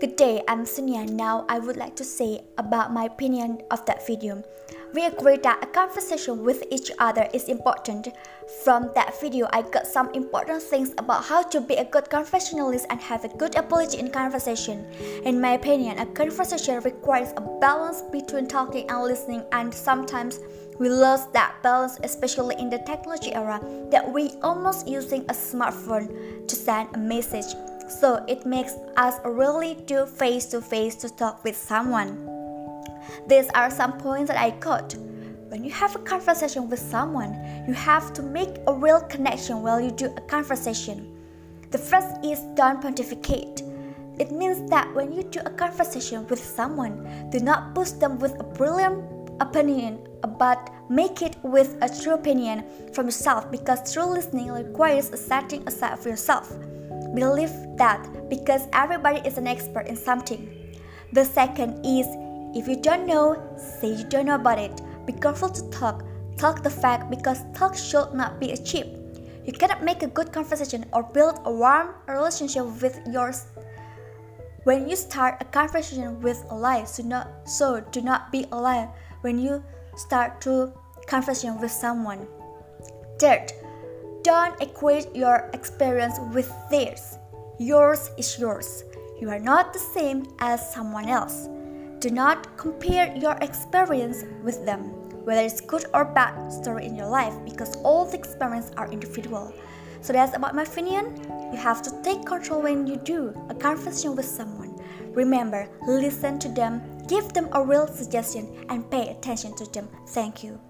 Good day, I'm Sonia. Now I would like to say about my opinion of that video. We agree that a conversation with each other is important. From that video, I got some important things about how to be a good conversationalist and have a good ability in conversation. In my opinion, a conversation requires a balance between talking and listening and sometimes we lost that balance especially in the technology era that we almost using a smartphone to send a message so it makes us really do face to face to talk with someone. These are some points that I got. When you have a conversation with someone, you have to make a real connection while you do a conversation. The first is don't pontificate. It means that when you do a conversation with someone, do not push them with a brilliant opinion, but make it with a true opinion from yourself because true listening requires a setting aside for yourself. Believe that because everybody is an expert in something. The second is if you don't know, say you don't know about it. Be careful to talk. Talk the fact because talk should not be a cheap. You cannot make a good conversation or build a warm relationship with yours when you start a conversation with a lie. So, not, so do not be a liar when you start to conversation with someone. Third, don't equate your experience with theirs. Yours is yours. You are not the same as someone else. Do not compare your experience with them, whether it's good or bad story in your life, because all the experiences are individual. So that's about my opinion. You have to take control when you do a conversation with someone. Remember, listen to them, give them a real suggestion, and pay attention to them. Thank you.